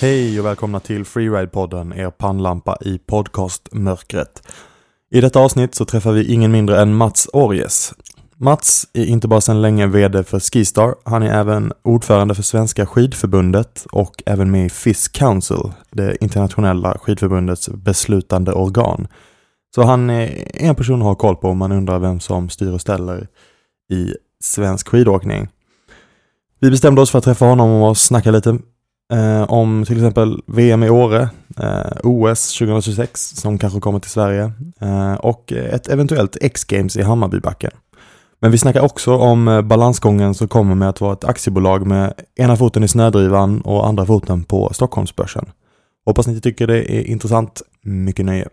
Hej och välkomna till Freeride-podden, er pannlampa i podcastmörkret. I detta avsnitt så träffar vi ingen mindre än Mats Orjes. Mats är inte bara sedan länge VD för Skistar, han är även ordförande för Svenska skidförbundet och även med i FIS Council, det internationella skidförbundets beslutande organ. Så han är en person att ha koll på om man undrar vem som styr och ställer i svensk skidåkning. Vi bestämde oss för att träffa honom och snacka lite eh, om till exempel VM i Åre, eh, OS 2026 som kanske kommer till Sverige eh, och ett eventuellt X-Games i Hammarbybacken. Men vi snackar också om eh, balansgången som kommer med att vara ett aktiebolag med ena foten i snödrivan och andra foten på Stockholmsbörsen. Hoppas ni tycker det är intressant. Mycket nöje.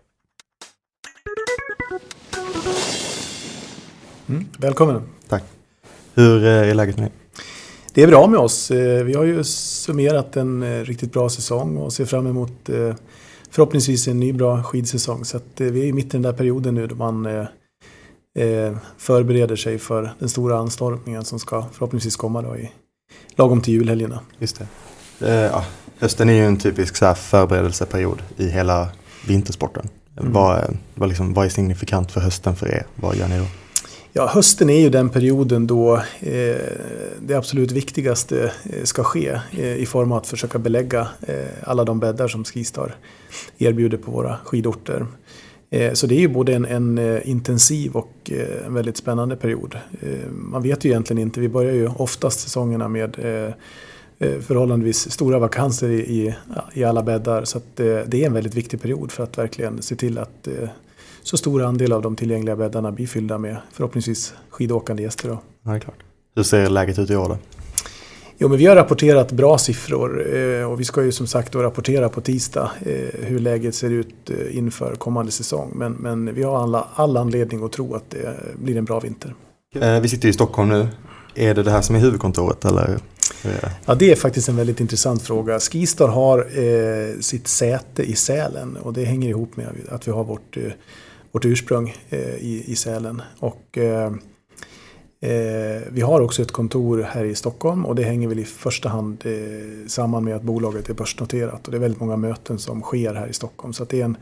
Mm, välkommen. Tack. Hur eh, är läget med dig? Det är bra med oss. Eh, vi har ju summerat en eh, riktigt bra säsong och ser fram emot förhoppningsvis en ny bra skidsäsong. Så vi är mitt i den där perioden nu då man förbereder sig för den stora anstormningen som ska förhoppningsvis komma då i lagom till julhelgerna. Just det. Ja, hösten är ju en typisk så förberedelseperiod i hela vintersporten. Mm. Vad, vad, liksom, vad är signifikant för hösten för er? Vad gör ni då? Ja, hösten är ju den perioden då eh, det absolut viktigaste eh, ska ske eh, i form av att försöka belägga eh, alla de bäddar som Skistar erbjuder på våra skidorter. Eh, så det är ju både en, en eh, intensiv och en väldigt spännande period. Man vet ju egentligen inte, vi börjar ju oftast säsongerna med förhållandevis stora vakanser i, i, alla bäddar. Så det är en väldigt viktig period för att verkligen se till att så stor andel av de tillgängliga bäddarna blir fyllda med förhoppningsvis skidåkande gäster. Då. Ja, klart. Hur ser läget ut i år då? Jo, men vi har rapporterat bra siffror eh, och vi ska ju som sagt rapportera på tisdag eh, hur läget ser ut eh, inför kommande säsong. Men, men vi har alla, all anledning att tro att det blir en bra vinter. Vi sitter i Stockholm nu. Är det det här som är huvudkontoret eller? Ja, det är faktiskt en väldigt intressant fråga. Skistar har eh, sitt säte i Sälen och det hänger ihop med att vi har vårt eh, vårt ursprung eh, i, i Sälen. Och, eh, eh, vi har också ett kontor här i Stockholm och det hänger väl i första hand samman med att bolaget är börsnoterat. Och det är väldigt många möten som sker här i Stockholm. Så det, är en,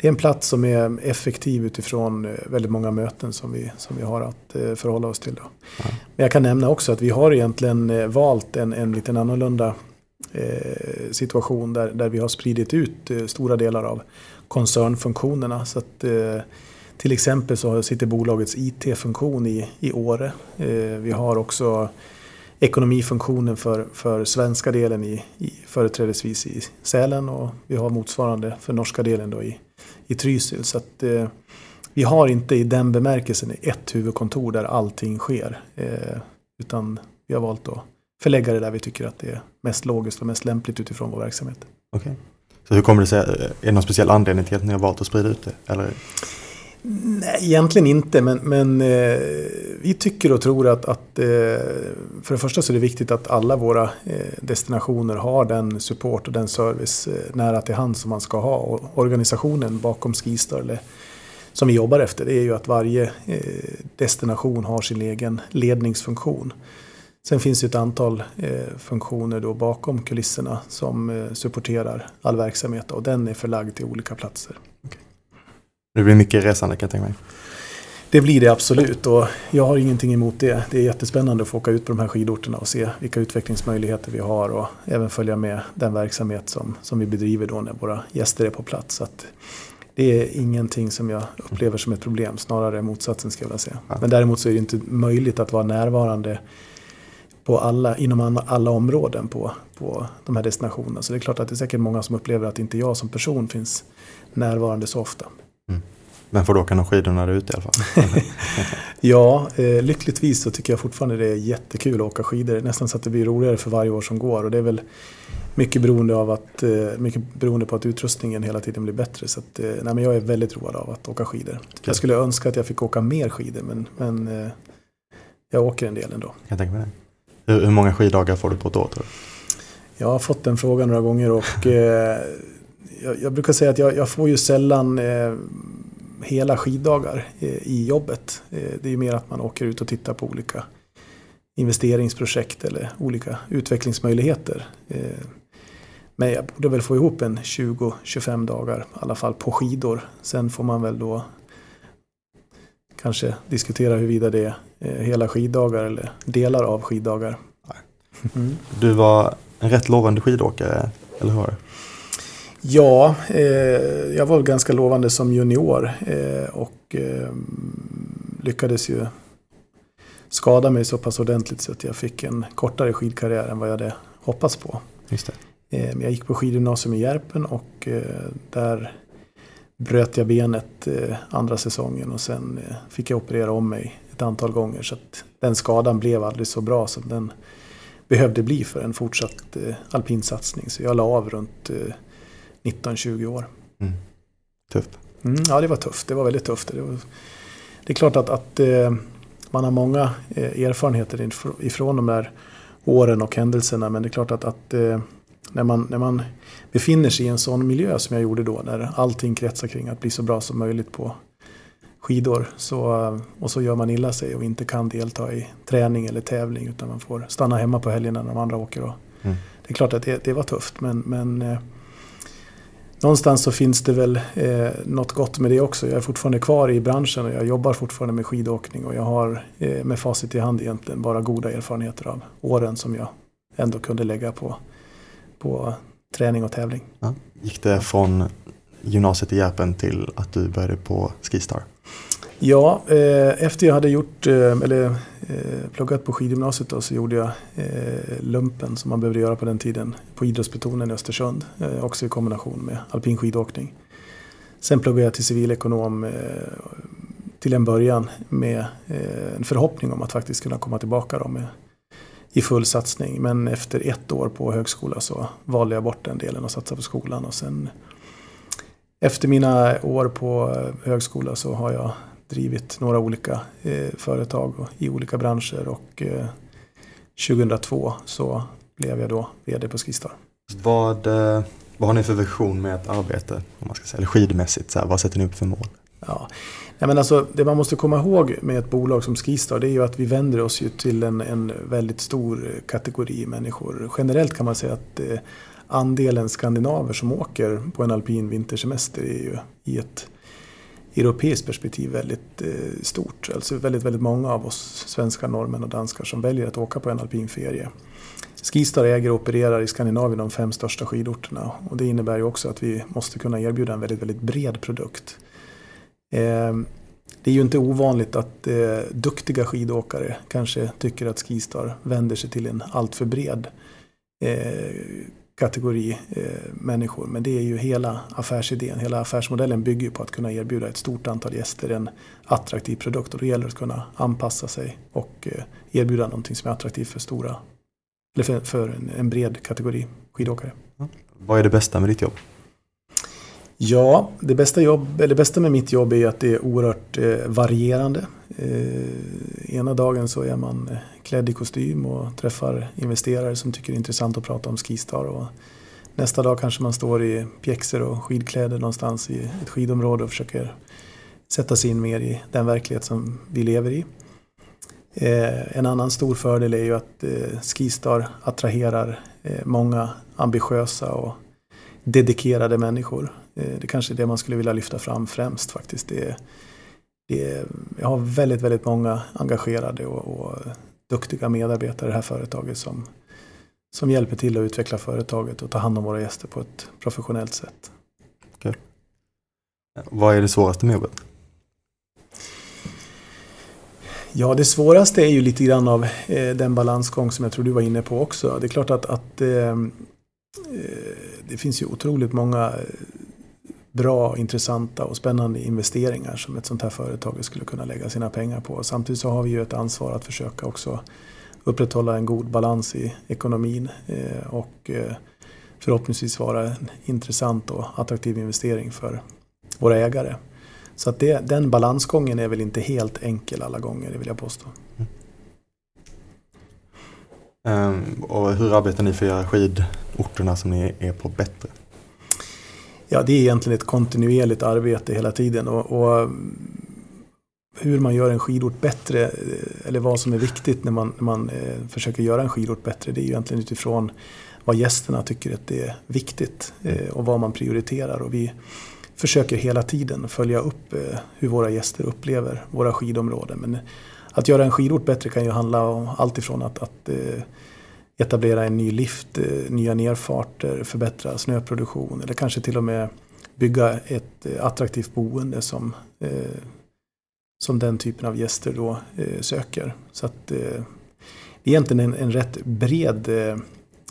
det är en plats som är effektiv utifrån väldigt många möten som vi, som vi har att förhålla oss till. Då. Ja. Men jag kan nämna också att vi har egentligen valt en, en liten annorlunda situation där, där vi har spridit ut stora delar av koncernfunktionerna. Så att, eh, till exempel så sitter bolagets IT-funktion i, i Åre. Eh, vi har också ekonomifunktionen för, för svenska delen i, i företrädesvis i Sälen och vi har motsvarande för norska delen då i, i Trysil. Så att, eh, vi har inte i den bemärkelsen ett huvudkontor där allting sker. Eh, utan vi har valt att förlägga det där vi tycker att det är mest logiskt och mest lämpligt utifrån vår verksamhet. Okay. Så hur kommer det sig? Är det någon speciell anledning till att ni har valt att sprida ut det? Eller? Nej, egentligen inte. Men, men eh, vi tycker och tror att, att eh, för det första så är det viktigt att alla våra eh, destinationer har den support och den service eh, nära till hand som man ska ha. Och organisationen bakom Skistar, eller, som vi jobbar efter, det är ju att varje eh, destination har sin egen ledningsfunktion. Sen finns det ett antal eh, funktioner då bakom kulisserna som eh, supporterar all verksamhet och den är förlagd till olika platser. Okay. Det blir mycket resande kan jag tänka mig. Det blir det absolut och jag har ingenting emot det. Det är jättespännande att få åka ut på de här skidorterna och se vilka utvecklingsmöjligheter vi har och även följa med den verksamhet som, som vi bedriver då när våra gäster är på plats. Så det är ingenting som jag upplever som ett problem, snarare motsatsen ska jag vilja säga. Men däremot så är det inte möjligt att vara närvarande på alla, inom alla områden på, på de här destinationerna. Så det är klart att det är säkert många som upplever att inte jag som person finns närvarande så ofta. Mm. Men får du åka någon skidor när du är ute i alla fall? ja, eh, lyckligtvis så tycker jag fortfarande det är jättekul att åka skidor. Nästan så att det blir roligare för varje år som går. Och det är väl mycket beroende, av att, eh, mycket beroende på att utrustningen hela tiden blir bättre. Så att, eh, nej, men jag är väldigt road av att åka skidor. Jag skulle önska att jag fick åka mer skidor men, men eh, jag åker en del ändå. Jag tänker mig det. Hur, hur många skiddagar får du på ett år? Jag har fått den frågan några gånger och eh, jag, jag, brukar säga att jag, jag får ju sällan eh, hela skiddagar eh, i jobbet. Eh, det är mer att man åker ut och tittar på olika investeringsprojekt eller olika utvecklingsmöjligheter. Eh, Men jag borde väl få ihop en 20-25 dagar i alla fall på skidor. Sen får man väl då kanske diskutera huruvida det är hela skiddagar eller delar av skiddagar. Mm. Du var en rätt lovande skidåkare, eller hur? Ja, eh, jag var ganska lovande som junior eh, och eh, lyckades ju skada mig så pass ordentligt så att jag fick en kortare skidkarriär än vad jag hade hoppats på. Just det. Eh, jag gick på skidgymnasium i Järpen och eh, där bröt jag benet eh, andra säsongen och sen fick jag operera om mig ett antal gånger. Så att den skadan blev aldrig så bra som den behövde bli för en fortsatt alpinsatsning. Så jag la av runt 19-20 år. Mm. Tufft. Mm, ja, det var tufft. Det var väldigt tufft. Det, var, det är klart att, att man har många erfarenheter ifrån de där åren och händelserna. Men det är klart att, att eh, när, man, när man befinner sig i en sån miljö som jag gjorde då, där allting kretsar kring att bli så bra som möjligt på skidor. Så, och så gör man illa sig och inte kan delta i träning eller tävling utan man får stanna hemma på helgerna när de andra åker. Och mm. Det är klart att det, det var tufft men, men eh, någonstans så finns det väl eh, något gott med det också. Jag är fortfarande kvar i branschen och jag jobbar fortfarande med skidåkning och jag har eh, med facit i hand egentligen bara goda erfarenheter av åren som jag ändå kunde lägga på, på träning och tävling. Ja. Gick det från gymnasiet i Järpen till att du började på Skistar? Ja, eh, efter jag hade gjort, eh, eller eh, pluggat på skidgymnasiet då, så gjorde jag lumpen som man behövde göra på den tiden på idrottsbetonen i Östersund. Också i kombination med alpin skidåkning. Sen pluggade jag till civilekonom till en början med en förhoppning om att faktiskt kunna komma tillbaka då med, i full satsning. Men efter ett år på högskola så valde jag bort den delen och satsade på skolan. Och sen efter mina år på högskola så har jag drivit några olika eh, företag och, i olika branscher och eh, 2002 så blev jag då VD på Skistar. Vad, eh, vad har ni för vision med ett arbete, om man ska säga, eller skidmässigt? Så här, vad sätter ni upp för mål? Ja. Ja, men alltså, det man måste komma ihåg med ett bolag som Skistar det är ju att vi vänder oss ju till en, en väldigt stor kategori människor. Generellt kan man säga att eh, andelen skandinaver som åker på en alpin vintersemester är ju i ett europeiskt perspektiv väldigt eh, stort. Alltså väldigt, väldigt många av oss svenskar, norrmän och danskar som väljer att åka på en alpin ferie. Skistar äger och opererar i Skandinavien de fem största skidorterna och det innebär ju också att vi måste kunna erbjuda en väldigt, väldigt bred produkt. Ehm, det är ju inte ovanligt att eh, duktiga skidåkare kanske tycker att Skistar vänder sig till en alltför bred eh, kategori eh, människor. Men det är ju hela affärsidén. Hela affärsmodellen bygger på att kunna erbjuda ett stort antal gäster en attraktiv produkt. Och då gäller det att kunna anpassa sig och eh, erbjuda någonting som är attraktivt för stora eller för, för en, en, bred kategori skidåkare. Mm. Vad är det bästa med ditt jobb? Ja, det bästa, jobb, eller bästa med mitt jobb är att det är oerhört eh, varierande. Eh, ena dagen så är man eh, klädd i kostym och träffar investerare som tycker det är intressant att prata om Skistar. Och nästa dag kanske man står i pjäxor och skidkläder någonstans i ett skidområde och försöker sätta sig in mer i den verklighet som vi lever i. Eh, en annan stor fördel är ju att eh, Skistar attraherar eh, många ambitiösa och dedikerade människor. Eh, det kanske är det man skulle vilja lyfta fram främst faktiskt. Det, det, jag har väldigt, väldigt många engagerade och, och duktiga medarbetare i det här företaget som, som hjälper till att utveckla företaget och ta hand om våra gäster på ett professionellt sätt. Okay. Vad är det svåraste med jobbet? Ja, det svåraste är ju lite grann av eh, den balansgång som jag tror du var inne på också. Det är klart att, att eh, eh det finns ju otroligt många bra, intressanta och spännande investeringar som ett sånt här företag skulle kunna lägga sina pengar på. Samtidigt så har vi ju ett ansvar att försöka också upprätthålla en god balans i ekonomin eh, och eh, förhoppningsvis vara en intressant och attraktiv investering för våra ägare. Så att det, den balansgången är väl inte helt enkel alla gånger, det vill jag påstå. Mm. Ehm, och hur arbetar ni för att göra skidorterna som ni är på bättre? Ja, det är egentligen ett kontinuerligt arbete hela tiden. Och, och, hur man gör en skidort bättre, eh, eller vad som är viktigt när man, när man eh, försöker göra en skidort bättre, det är egentligen utifrån vad gästerna tycker att det är viktigt eh, och vad man prioriterar. Och vi försöker hela tiden följa upp eh, hur våra gäster upplever våra skidområden. Men att göra en skidort bättre kan ju handla om allt ifrån att, att eh, etablera en ny lift, eh, nya nerfarter, förbättra snöproduktion eller kanske till och med bygga ett eh, attraktivt boende som, eh, som den typen av gäster då söker. Så att det är egentligen en, en rätt bred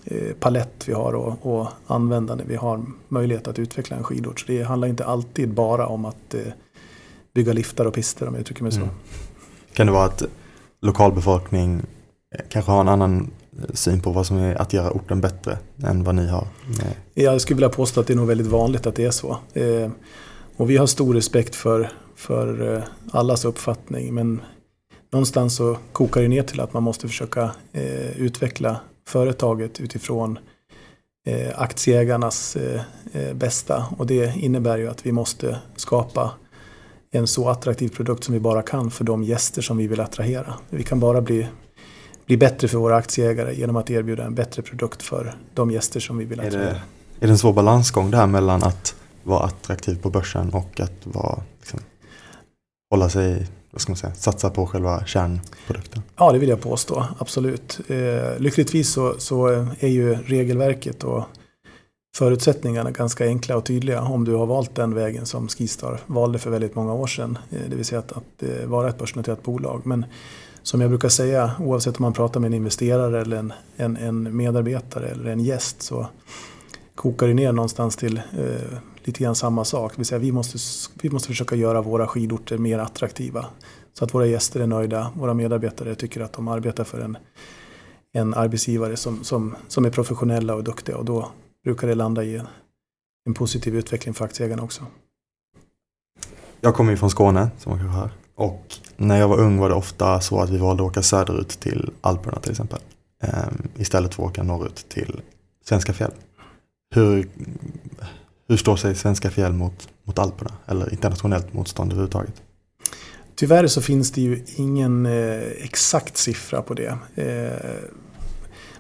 Eh, palett vi har och, och använda när vi har möjlighet att utveckla en skidort. Så det handlar inte alltid bara om att eh, bygga liftar och pister om jag uttrycker mig så. Mm. Kan det vara att lokalbefolkning kanske har en annan Eh, syn på vad som är att göra orten bättre än vad ni har? Jag skulle vilja påstå att det är nog väldigt vanligt att det är så. Eh, och vi har stor respekt för, för eh, allas uppfattning men någonstans så kokar det ner till att man måste försöka utveckla företaget utifrån aktieägarnas bästa. Och det innebär ju att vi måste skapa en så attraktiv produkt som vi bara kan för de gäster som vi vill attrahera. Vi kan bara bli, bli bättre för våra aktieägare genom att erbjuda en bättre produkt för de gäster som vi vill attrahera. Är det, är det en svår balansgång där mellan att vara attraktiv på börsen och att vara, liksom, hålla sig vad ska man säga, satsa på själva kärnprodukten? Ja, det vill jag påstå. Absolut. Eh, lyckligtvis så, så är ju regelverket och förutsättningarna ganska enkla och tydliga om du har valt den vägen som Skistar valde för väldigt många år sedan. Eh, det vill säga att, att eh, vara ett börsnoterat bolag. Men som jag brukar säga, oavsett om man pratar med en investerare eller en, en, en medarbetare eller en gäst så kokar det ner någonstans till eh, lite grann samma sak. Det vill säga vi måste, vi måste försöka göra våra skidorter mer attraktiva. Så att våra gäster är nöjda, våra medarbetare tycker att de arbetar för en, en arbetsgivare som, som, som är professionella och duktiga och då brukar det landa i en, en positiv utveckling för aktieägarna också. Jag kommer ju från Skåne som man kanske hör. Och när jag var ung var det ofta så att vi valde att åka söderut till Alperna till exempel. Ehm, istället för att åka norrut till svenska fjäll. Hur, hur står sig svenska fjäll mot, mot Alperna eller internationellt motstånd överhuvudtaget? Tyvärr så finns det ju ingen eh, exakt siffra på det. Eh,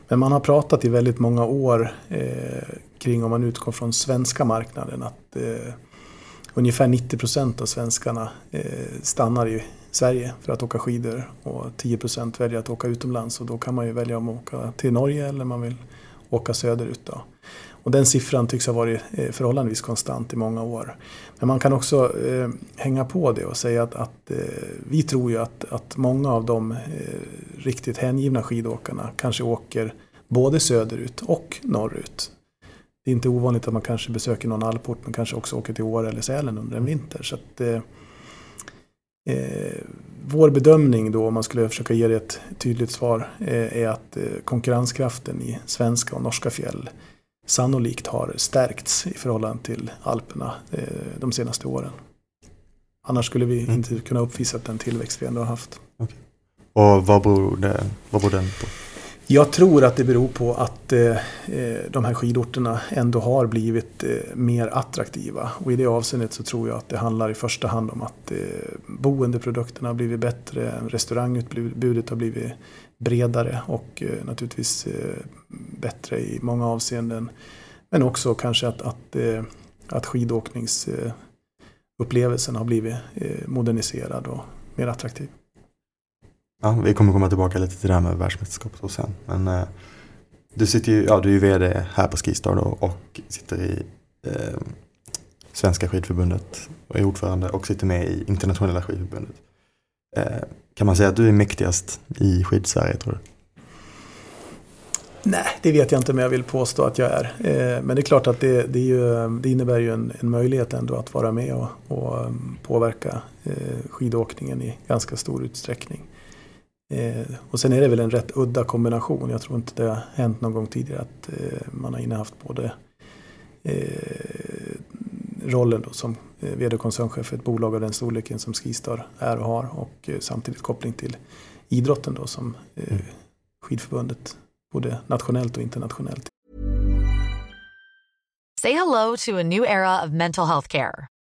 men man har pratat i väldigt många år eh, kring om man utgår från svenska marknaden att eh, ungefär 90 procent av svenskarna eh, stannar i Sverige för att åka skidor och 10 procent väljer att åka utomlands och då kan man ju välja om att åka till Norge eller man vill åka söderut. Då. Och den siffran tycks ha varit eh, förhållandevis konstant i många år. Men man kan också eh, hänga på det och säga att, att eh, vi tror ju att, att många av de eh, riktigt hängivna skidåkarna kanske åker både söderut och norrut. Det är inte ovanligt att man kanske besöker någon alport men kanske också åker till Åre eller Sälen under en vinter. Så att, eh, eh, vår bedömning då, om man skulle försöka ge det ett tydligt svar, är att konkurrenskraften i svenska och norska fjäll sannolikt har stärkts i förhållande till Alperna eh, de senaste åren. Annars skulle vi mm. inte kunna uppvisa den tillväxt vi ändå har haft. Okay. Och vad beror, det, vad beror den på? Jag tror att det beror på att eh, eh, de här skidorterna ändå har blivit eh, mer attraktiva. Och i det avseendet så tror jag att det handlar i första hand om att eh, boendeprodukterna har blivit bättre, restaurangutbudet har blivit bredare och eh, naturligtvis eh, bättre i många avseenden. Men också kanske att, att, att skidåkningsupplevelsen har blivit moderniserad och mer attraktiv. Ja, vi kommer komma tillbaka lite till det här med världsmästerskap och sen. Men eh, du sitter ju, ja du är ju vd här på Skistar då och sitter i eh, Svenska skidförbundet och är ordförande och sitter med i internationella skidförbundet. Eh, kan man säga att du är mäktigast i skidsverige tror du? Nej, det vet jag inte om jag vill påstå att jag är. Eh, men det är klart att det, det, ju, det innebär ju en, en, möjlighet ändå att vara med och, och mm, påverka eh, skidåkningen i ganska stor utsträckning. Och sen är det väl en rätt udda kombination. Jag tror inte det har hänt någon gång tidigare att man har innehaft både rollen då som eh, vd och koncernchef för ett bolag av den storleken som Skistar är och har och eh, samtidigt koppling till idrotten då som eh, mm. skidförbundet både nationellt och internationellt. Say hello to a new era of mental health care.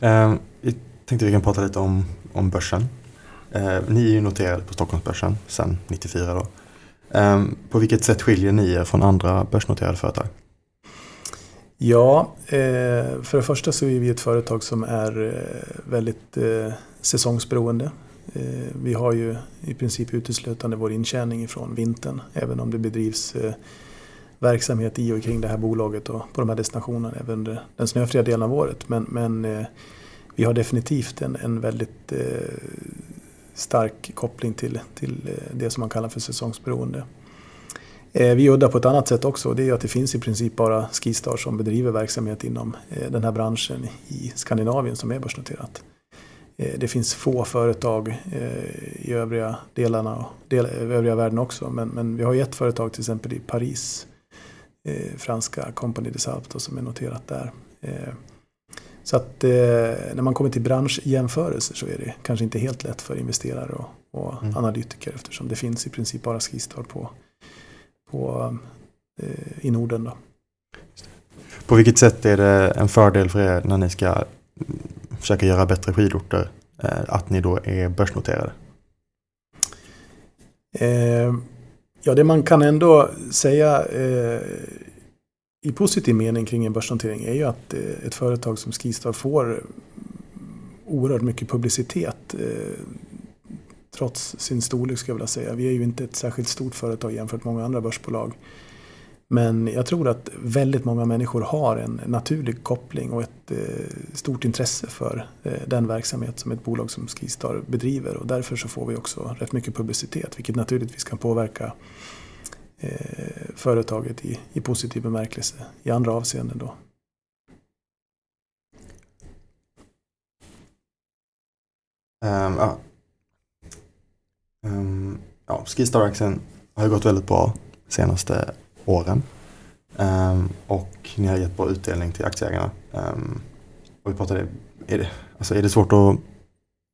Eh, jag tänkte vi kan prata lite om, om börsen. Eh, ni är ju noterade på Stockholmsbörsen sedan 94 då. Eh, på vilket sätt skiljer ni er från andra börsnoterade företag? Ja, eh, för det första så är vi ett företag som är eh, väldigt eh, säsongsberoende. Eh, vi har ju i princip uteslutande vår intjäning från vintern, även om det bedrivs eh, verksamhet i och kring det här bolaget och på de här destinationerna även under den snöfria delen av året. Men, men eh, vi har definitivt en, en väldigt eh, stark koppling till, till eh, det som man kallar för säsongsberoende. Eh, vi är udda på ett annat sätt också. Det är att det finns i princip bara Skistar som bedriver verksamhet inom eh, den här branschen i Skandinavien som är börsnoterat. Det finns få företag i övriga delarna och del, övriga världen också. Men, men vi har ju ett företag till exempel i Paris eh, Franska Compagnie des Alpes som är noterat där. Eh, Så att eh, när man kommer till branschjämförelser så är det kanske inte helt lätt för investerare och, och analytiker eftersom det finns i princip bara Skistar på, på, eh, i Norden. Då. På vilket sätt är det en fördel för er när ni ska mm, försöka göra bättre skidorter eh, att ni då är börsnoterade? Ja, det man kan ändå säga eh, i positiv mening kring en börsnotering är ju att eh, ett företag som Skistar får oerhört mycket publicitet eh, trots sin storlek skulle jag vilja säga. Vi är ju inte ett särskilt stort företag jämfört med många andra börsbolag. Men jag tror att väldigt många människor har en naturlig koppling och ett eh, stort intresse för eh, den verksamhet som ett bolag som Skistar bedriver. Och därför så får vi också rätt mycket publicitet, vilket naturligtvis kan påverka eh, företaget i, i positiv bemärkelse i andra avseenden. Då. Um, ja. Um, ja, Skistar-aktien har ju gått väldigt bra senaste åren. Um, och ni har gett bra utdelning till aktieägarna. Um, och vi pratade, är det, alltså är det svårt att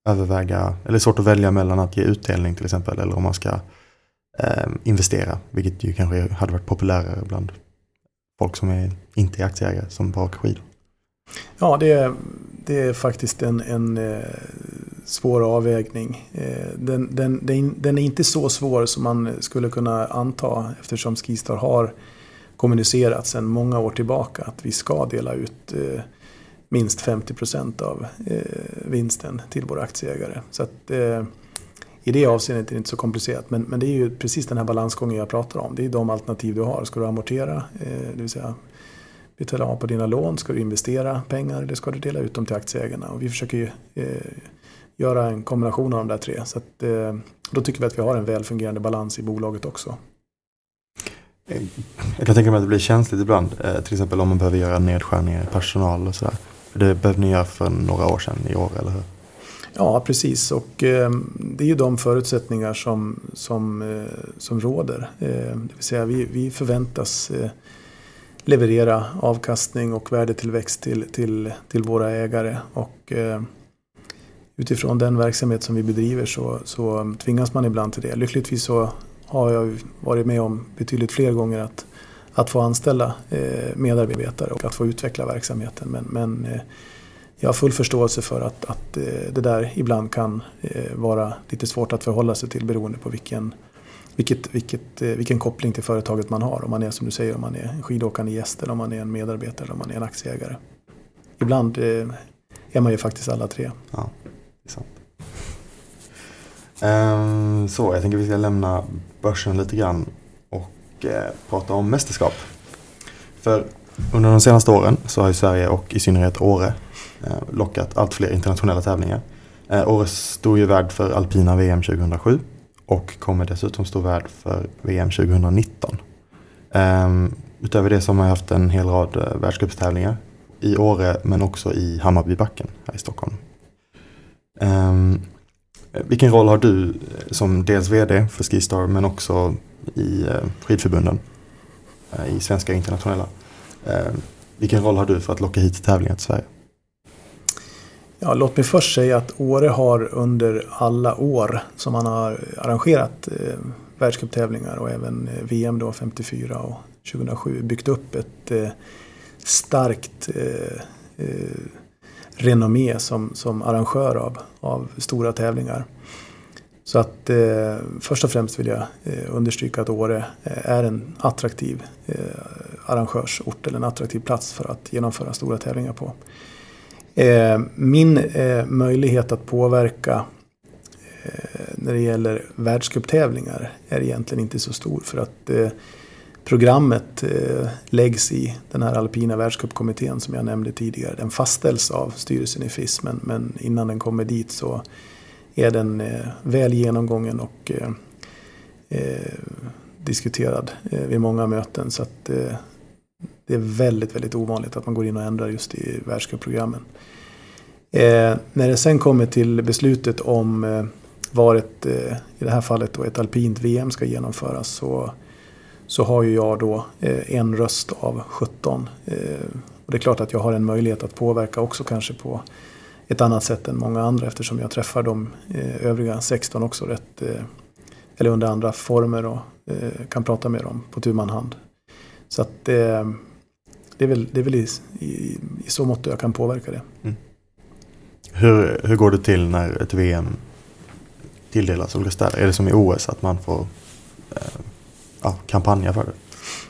överväga, eller svårt att välja mellan att ge utdelning till exempel eller om man ska um, investera, vilket ju kanske hade varit populärare bland folk som är, inte är aktieägare som bara åker skidor. Ja, det är, det är faktiskt en, en eh, svår avvägning. Eh, den, den, den, den är inte så svår som man skulle kunna anta eftersom Skistar har kommunicerat sedan många år tillbaka att vi ska dela ut eh, minst 50 procent av vinsten till våra aktieägare. Så att, i det avseendet är det inte så komplicerat. Men, men det är ju precis den här balansgången jag pratar om. Det är de alternativ du har. Ska du amortera, det vill säga betala av på dina lån? Ska du investera pengar eller ska du dela ut dem till aktieägarna? Och vi försöker ju eh, göra en kombination av de där tre. Så att, eh, då tycker vi att vi har en väl fungerande balans i bolaget också. Jag kan tänka mig att det blir känsligt ibland, eh, till exempel om man behöver göra nedskärningar i personal och sådär. Det behövde ni göra för några år sedan i år, eller hur? Ja, precis. Och eh, det är ju de förutsättningar som, som, eh, som råder. Eh, det vill säga vi, vi förväntas eh, leverera avkastning och värdetillväxt till, till, till våra ägare. Och, eh, utifrån den verksamhet som vi bedriver så, så tvingas man ibland till det. Lyckligtvis så har jag varit med om betydligt fler gånger att, att få anställa eh, medarbetare och att få utveckla verksamheten. Men, men eh, jag har full förståelse för att, att eh, det där ibland kan eh, vara lite svårt att förhålla sig till beroende på vilken, vilket, vilket, eh, vilken koppling till företaget man har. Om man är som du säger, om man är en skidåkande gäst eller om man är en medarbetare eller om man är en aktieägare. Ibland eh, är man ju faktiskt alla tre. Ja, det är sant. Ehm, så, jag tänker vi ska lämna börsen lite grann och eh, prata om mästerskap. För under de senaste åren så har ju Sverige och i synnerhet Åre Eh, lockat allt fler internationella tävlingar. Eh, Åre stod ju värd för alpina VM 2007 och kommer dessutom stå värd för VM 2019. Um, utöver det så har man haft en hel rad uh, världscupstävlingar i Åre men också i Hammarbybacken här i Stockholm. Um, vilken roll har du eh, som dels VD för Skistar men också i eh, skidförbunden i svenska internationella? Ehm, vilken roll har du för att locka hit tävlingar till Sverige? Ja, låt mig först säga att Åre har under alla år som man har arrangerat eh, världscuptävlingar och även eh, VM då 54 och 2007 byggt upp ett eh, starkt eh, eh, renommé som, som arrangör av, av stora tävlingar. Så att eh, först och främst vill jag eh, understryka att Åre eh, är en attraktiv eh, arrangörsort eller en attraktiv plats för att genomföra stora tävlingar på. Eh, min eh, möjlighet att påverka eh, när det gäller världscuptävlingar är egentligen inte så stor för att eh, programmet eh, läggs i den här alpina världscupkommittén som jag nämnde tidigare. Den fastställs av styrelsen i FIS men, men innan den kommer dit så är den eh, väl genomgången och diskuterad vid många möten. Så att det är väldigt, väldigt ovanligt att man går in och ändrar just i världscupprogrammen. Eh, när det sen kommer till beslutet om eh, var ett, eh, i det här fallet då ett alpint VM ska genomföras så, så har ju jag då eh, en röst av 17. Eh, och det är klart att jag har en möjlighet att påverka också kanske på ett annat sätt än många andra eftersom jag träffar de eh, övriga 16 också rätt, eh, eller under andra former och eh, kan prata med dem på tu man hand. Så att eh, det är väl, det är väl i, i, i så mått jag kan påverka det. Mm. Hur, hur går det till när ett VM tilldelas olika städer? Är det som i OS att man får eh, ja, kampanja för det?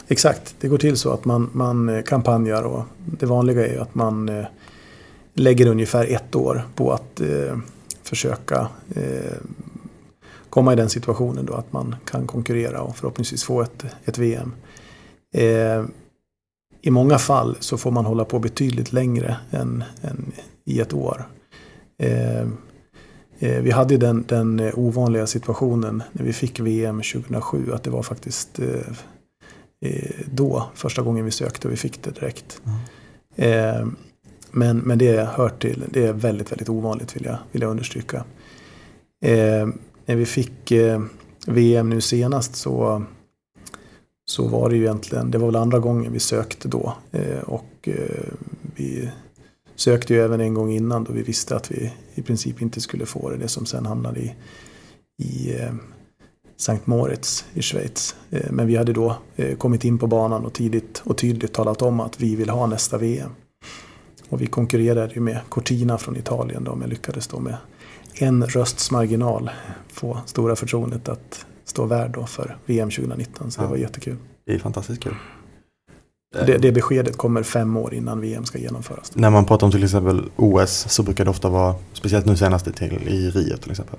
Exakt, det går till så att man, man eh, kampanjar och det vanliga är ju att man eh, lägger ungefär ett år på att eh, försöka eh, komma i den situationen då att man kan konkurrera och förhoppningsvis få ett, ett VM. I många fall så får man hålla på betydligt längre än, än i ett år. Eh, eh, vi hade den, den ovanliga situationen när vi fick VM 2007 att det var faktiskt eh, då första gången vi sökte och vi fick det direkt. Mm. men, men det hör till, det är väldigt, väldigt ovanligt vill jag, vill jag understryka. När vi fick VM nu senast så så var det ju egentligen, det var väl andra gången vi sökte då. Eh, och eh, vi sökte ju även en gång innan då vi visste att vi i princip inte skulle få det. Det som sen hamnade i, i eh, Sankt Moritz i Schweiz. Men vi hade då kommit in på banan och tidigt och tydligt talat om att vi vill ha nästa VM. Och vi konkurrerade ju med Cortina från Italien då, men lyckades då med en rösts marginal få stora förtroendet att stå värd då för VM 2019. Så ja. det var jättekul. Det är fantastiskt kul. Det, det beskedet kommer fem år innan VM ska genomföras. När man pratar om till exempel OS så brukar det ofta vara, speciellt nu senaste till i Rio till exempel,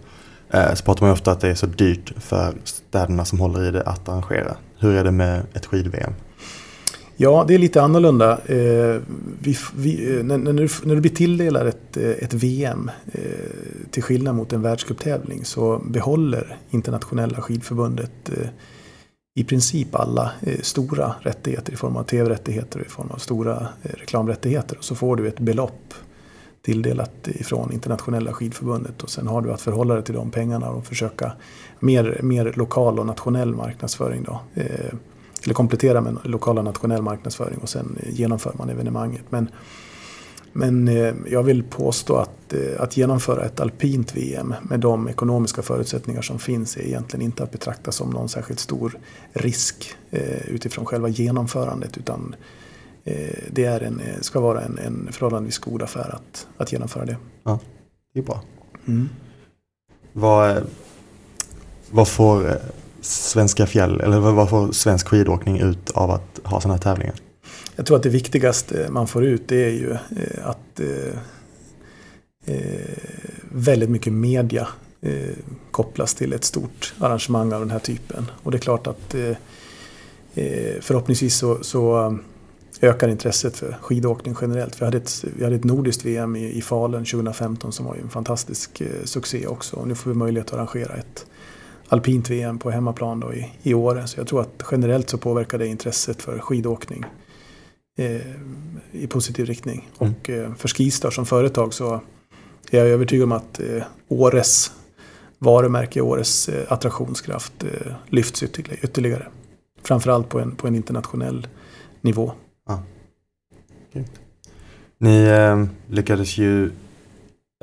eh, så pratar man ofta att det är så dyrt för städerna som håller i det att arrangera. Hur är det med ett skid-VM? Ja, det är lite annorlunda. Eh, vi, vi, eh, när, när, du, när, du, blir tilldelad ett, eh, ett VM, eh, till skillnad mot en världscuptävling, så behåller internationella skidförbundet eh, i princip alla eh, stora rättigheter i form av tv-rättigheter och i form av stora eh, reklamrättigheter. Så får du ett belopp tilldelat ifrån internationella skidförbundet och sen har du att förhålla dig till de pengarna och försöka mer, mer lokal och nationell marknadsföring. Då eller komplettera med lokal och nationell marknadsföring och sen genomför man evenemanget. Men, Men eh, jag vill påstå att, eh, att genomföra ett alpint VM med de ekonomiska förutsättningar som finns är egentligen inte att betrakta som någon särskilt stor risk eh, utifrån själva genomförandet. Utan det är en, ska vara en, en förhållandevis god affär att, att genomföra det. Ja, det är bra. Mm. Vad, vad får svenska fjäll, eller vad får svensk skidåkning ut av att ha sådana här tävlingar? Jag tror att det viktigaste man får ut det är ju eh, att eh, eh, väldigt mycket media eh, kopplas till ett stort arrangemang av den här typen. Och det är klart att förhoppningsvis så, så ökar intresset för skidåkning generellt. Vi hade ett, vi hade ett nordiskt VM i, i Falun 2015 som var en fantastisk succé också. Och nu får vi möjlighet att arrangera ett alpint VM på hemmaplan då i, i Åre. Så jag tror att generellt så påverkar det intresset för skidåkning eh, i positiv riktning. Mm. Och eh, för Skistar som företag så är jag övertygad om att eh, Åres varumärke, Åres eh, attraktionskraft eh, lyfts ytterligare. Framförallt på en, på en internationell nivå. Ah. Ni eh, lyckades ju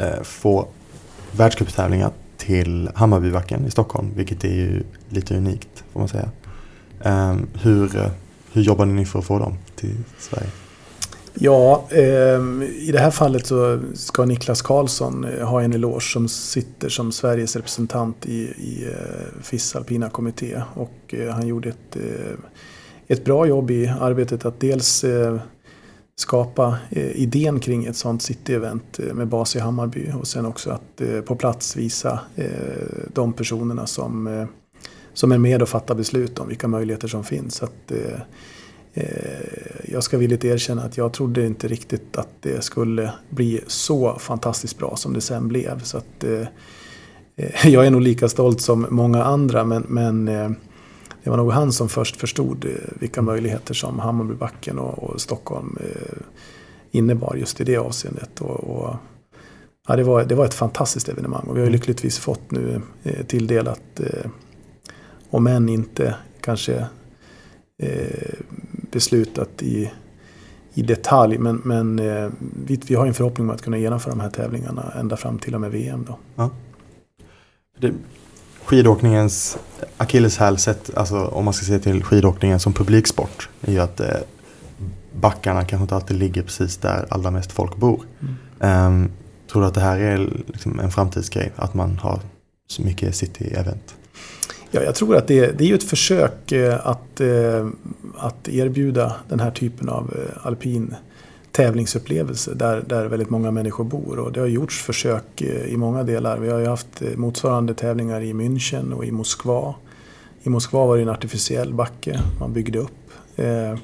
eh, få världscuptävlingar till Hammarbybacken i Stockholm, vilket är ju lite unikt får man säga. Eh, hur, hur jobbade ni för att få dem till Sverige? Ja, eh, i det här fallet så ska Niklas Karlsson eh, ha en eloge som sitter som Sveriges representant i, i eh, FIS alpina kommitté. Och eh, han gjorde ett, eh, ett bra jobb i arbetet att dels eh, skapa eh, idén kring ett sånt city-event eh, med bas i Hammarby och sen också att eh, på plats visa de personerna som, som är med och fattar beslut om vilka möjligheter som finns. Att, jag ska villigt erkänna att jag trodde inte riktigt att det skulle bli så fantastiskt bra som det sen blev. Så att, jag är nog lika stolt som många andra men, men det var nog han som först förstod vilka möjligheter som Hammarbybacken och, och Stockholm innebar just i det avseendet. Och, och, ja, det, var, det var ett fantastiskt evenemang och vi har lyckligtvis fått nu tilldelat, om än inte kanske beslutat i, i detalj. Men, men eh, vi, vi, har en förhoppning om att kunna genomföra de här tävlingarna ända fram till och med VM. Då. Ja. Det, skidåkningens akilleshäl alltså om man ska se till skidåkningen som publiksport, är ju att eh, backarna kanske inte alltid ligger precis där allra mest folk bor. Mm. Um, tror du att det här är liksom en framtidsgrej? Att man har så mycket city-event? Ja, jag tror att det, det är ett försök eh, att, eh, att erbjuda den här typen av eh, alpin tävlingsupplevelse där, där väldigt många människor bor. Och det har gjorts försök eh, i många delar. Vi har ju haft eh, motsvarande tävlingar i München och i Moskva. I Moskva var det en artificiell backe man byggde upp. Eh,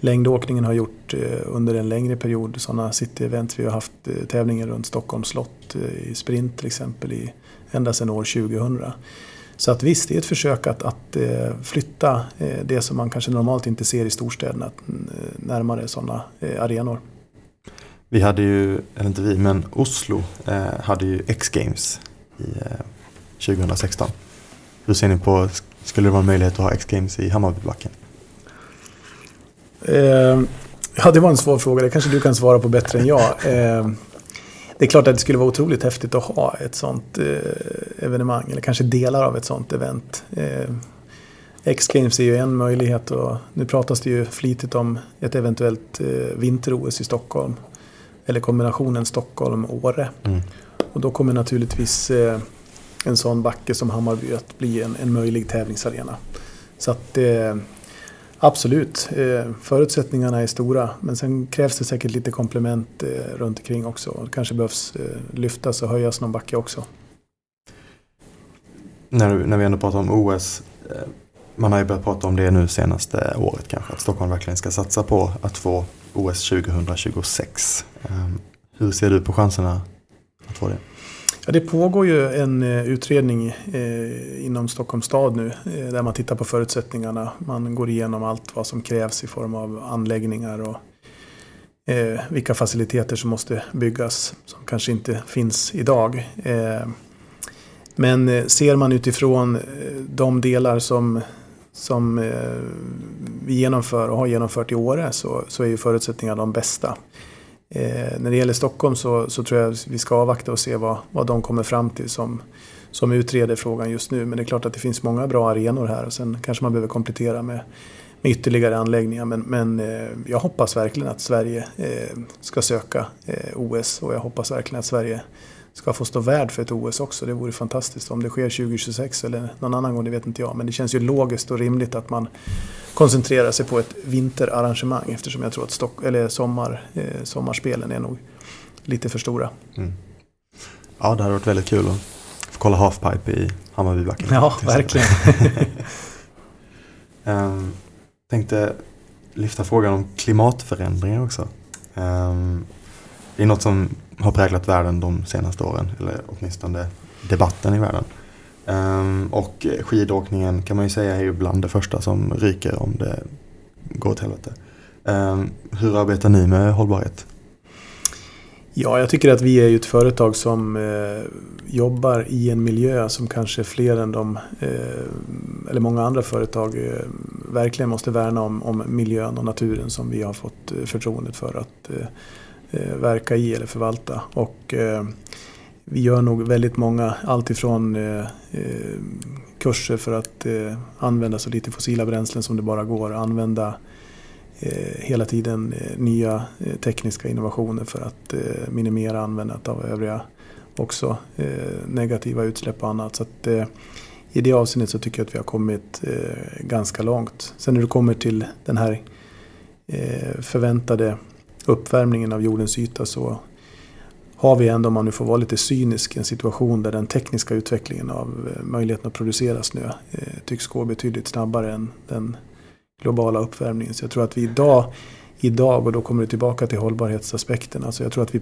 längdåkningen har gjort under en längre period sådana city-event. Vi har haft tävlingar runt Stockholms slott i sprint till exempel i, ända sedan år 2000. Så att visst, det är ett försök att, att eh, flytta eh, det som man kanske normalt inte ser i storstäderna eh, närmare sådana arenor. Vi hade ju, eller inte vi, men Oslo hade ju X-Games i 2016. Hur ser ni på, skulle det vara en möjlighet att ha X-Games i Hammarbybacken? ja, det var en svår fråga. Det kanske du kan svara på bättre än jag det är klart att det skulle vara otroligt häftigt att ha ett sånt eh, evenemang, eller kanske delar av ett sånt event. Eh, X-Games är ju en möjlighet och nu pratas det ju flitigt om ett eventuellt eh, vinter-OS i Stockholm. Eller kombinationen Stockholm-Åre. Mm. Och då kommer naturligtvis eh, en sån backe som Hammarby att bli en, en möjlig tävlingsarena. Så att eh, Absolut, eh, förutsättningarna är stora men sen krävs det säkert lite komplement eh, runt omkring också. Det kanske behövs eh, lyftas och höjas någon backe också. När, när vi ändå pratar om OS, man har ju börjat prata om det nu senaste året kanske, att Stockholm verkligen ska satsa på att få OS 2026. Ehm, hur ser du på chanserna att få det? Ja, det pågår ju en eh, utredning eh, inom Stockholms stad nu eh, där man tittar på förutsättningarna. Man går igenom allt vad som krävs i form av anläggningar och vilka faciliteter som måste byggas som kanske inte finns idag. Men ser man utifrån de delar som, som vi genomför och har genomfört i Åre så, så är ju förutsättningarna de bästa. Eh, när det gäller Stockholm så, så tror jag vi ska avvakta och se vad, vad de kommer fram till som, som utreder frågan just nu. Men det är klart att det finns många bra arenor här och sen kanske man behöver komplettera med, med ytterligare anläggningar. Men, men eh, jag hoppas verkligen att Sverige eh, ska söka eh, OS och jag hoppas verkligen att Sverige ska få stå värd för ett OS också. Det vore fantastiskt. Om det sker 2026 eller någon annan gång, det vet inte jag. Men det känns ju logiskt och rimligt att man koncentrerar sig på ett vinterarrangemang eftersom jag tror att stock, eller sommar, eh, sommarspelen är nog lite för stora. Mm. Ja, det hade varit väldigt kul att få kolla halfpipe i Hammarbybacken. Ja, verkligen. um, tänkte lyfta frågan om klimatförändringar också. Um, det är något som har präglat världen de senaste åren, eller åtminstone debatten i världen. Um, och skidåkningen kan man ju säga är ju bland det första som ryker om det går åt helvete. Um, hur arbetar ni med hållbarhet? Ja, jag tycker att vi är ju ett företag som eh, jobbar i en miljö som kanske fler än de, eh, eller många andra företag, eh, verkligen måste värna om, om, miljön och naturen som vi har fått eh, förtroendet för att eh, Eh, verka i eller förvalta. Och eh, vi gör nog väldigt många, alltifrån eh, eh, kurser för att eh, använda så lite fossila bränslen som det bara går, använda Eh, hela tiden eh, nya eh, tekniska innovationer för att minimera användandet av övriga också negativa utsläpp och annat. Så att, I det avseendet så tycker jag att vi har kommit ganska långt. Sen när du kommer till den här förväntade uppvärmningen av jordens yta så har vi ändå, om man nu får vara lite cynisk, en situation där den tekniska utvecklingen av möjligheten att producera snö tycks gå betydligt snabbare än den globala uppvärmningen. Så jag tror att vi idag, idag och då kommer det tillbaka till hållbarhetsaspekten, alltså jag tror att vi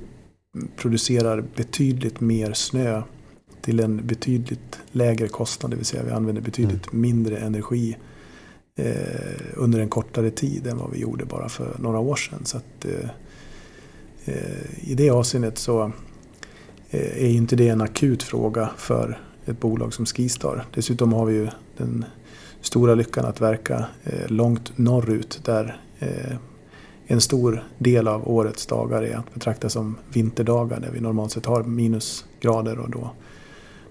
producerar betydligt mer snö till en betydligt lägre kostnad, det vill säga vi använder betydligt mm. mindre energi eh, Eh, under en kortare tid än vad vi gjorde bara för några år sedan. Så att, eh, eh I det avseendet så eh, är inte det en akut fråga för ett bolag som Skistar. Dessutom har vi ju den stora lyckan att verka eh, långt norrut där eh, en stor del av årets dagar är att betrakta som vinterdagar där vi normalt sett har minusgrader och då,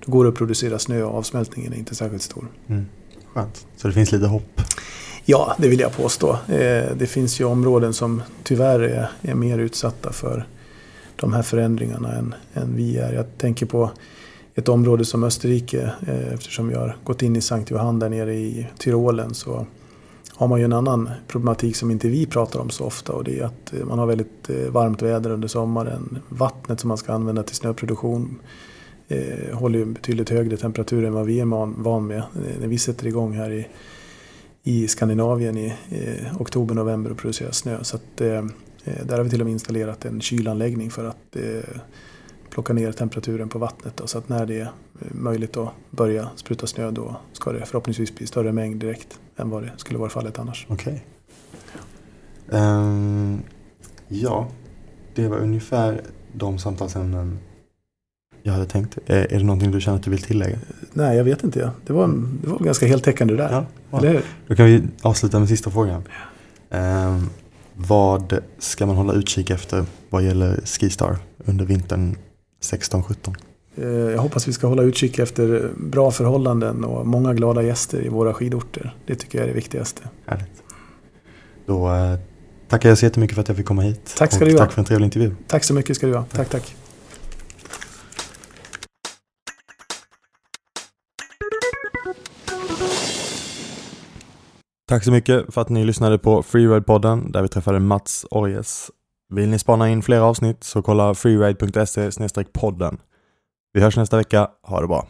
då går det att producera snö och avsmältningen är inte särskilt stor. Mm. Skönt, så det finns lite hopp? Ja, det vill jag påstå. Eh, det finns ju områden som tyvärr är, är mer utsatta för de här förändringarna än, än vi är. Jag tänker på ett område som Österrike, eh, eftersom vi har gått in i Sankt Johann där nere i Tyrolen, så har man ju en annan problematik som inte vi pratar om så ofta och det är att eh, man har väldigt varmt väder under sommaren. Vattnet som man ska använda till snöproduktion eh, håller ju betydligt högre temperatur än vad vi är van med. Eh, när vi sätter igång här i, i Skandinavien i eh, oktober, november och producerar snö. Så att, eh, eh där har vi till och med installerat en kylanläggning för att eh, plocka ner temperaturen på vattnet. Då, så att när det är möjligt att börja spruta snö då ska det förhoppningsvis bli större mängd direkt än vad det skulle vara fallet annars. Okej. Okay. Um, ja, det var ungefär de samtalsämnen jag hade tänkt. Är, är det någonting du känner att du vill tillägga? Nej, jag vet inte. Det var, det var ganska heltäckande där. Ja, ja. Eller hur? Då kan vi avsluta med sista frågan. Um, vad ska man hålla utkik efter vad gäller Skistar under vintern 16-17. Eh, jag hoppas vi ska hålla utkik efter bra förhållanden och många glada gäster i våra skidorter. Det tycker jag är det viktigaste. Härligt. Då eh, tackar jag så jättemycket för att jag fick komma hit. Tack ska du ha. Tack för en trevlig intervju. Tack så mycket ska du ha. Tack, tack. Tack så mycket för att ni lyssnade på Freeride-podden där vi träffade Mats Orjes vill ni spana in fler avsnitt så kolla freeride.se podden. Vi hörs nästa vecka. Ha det bra!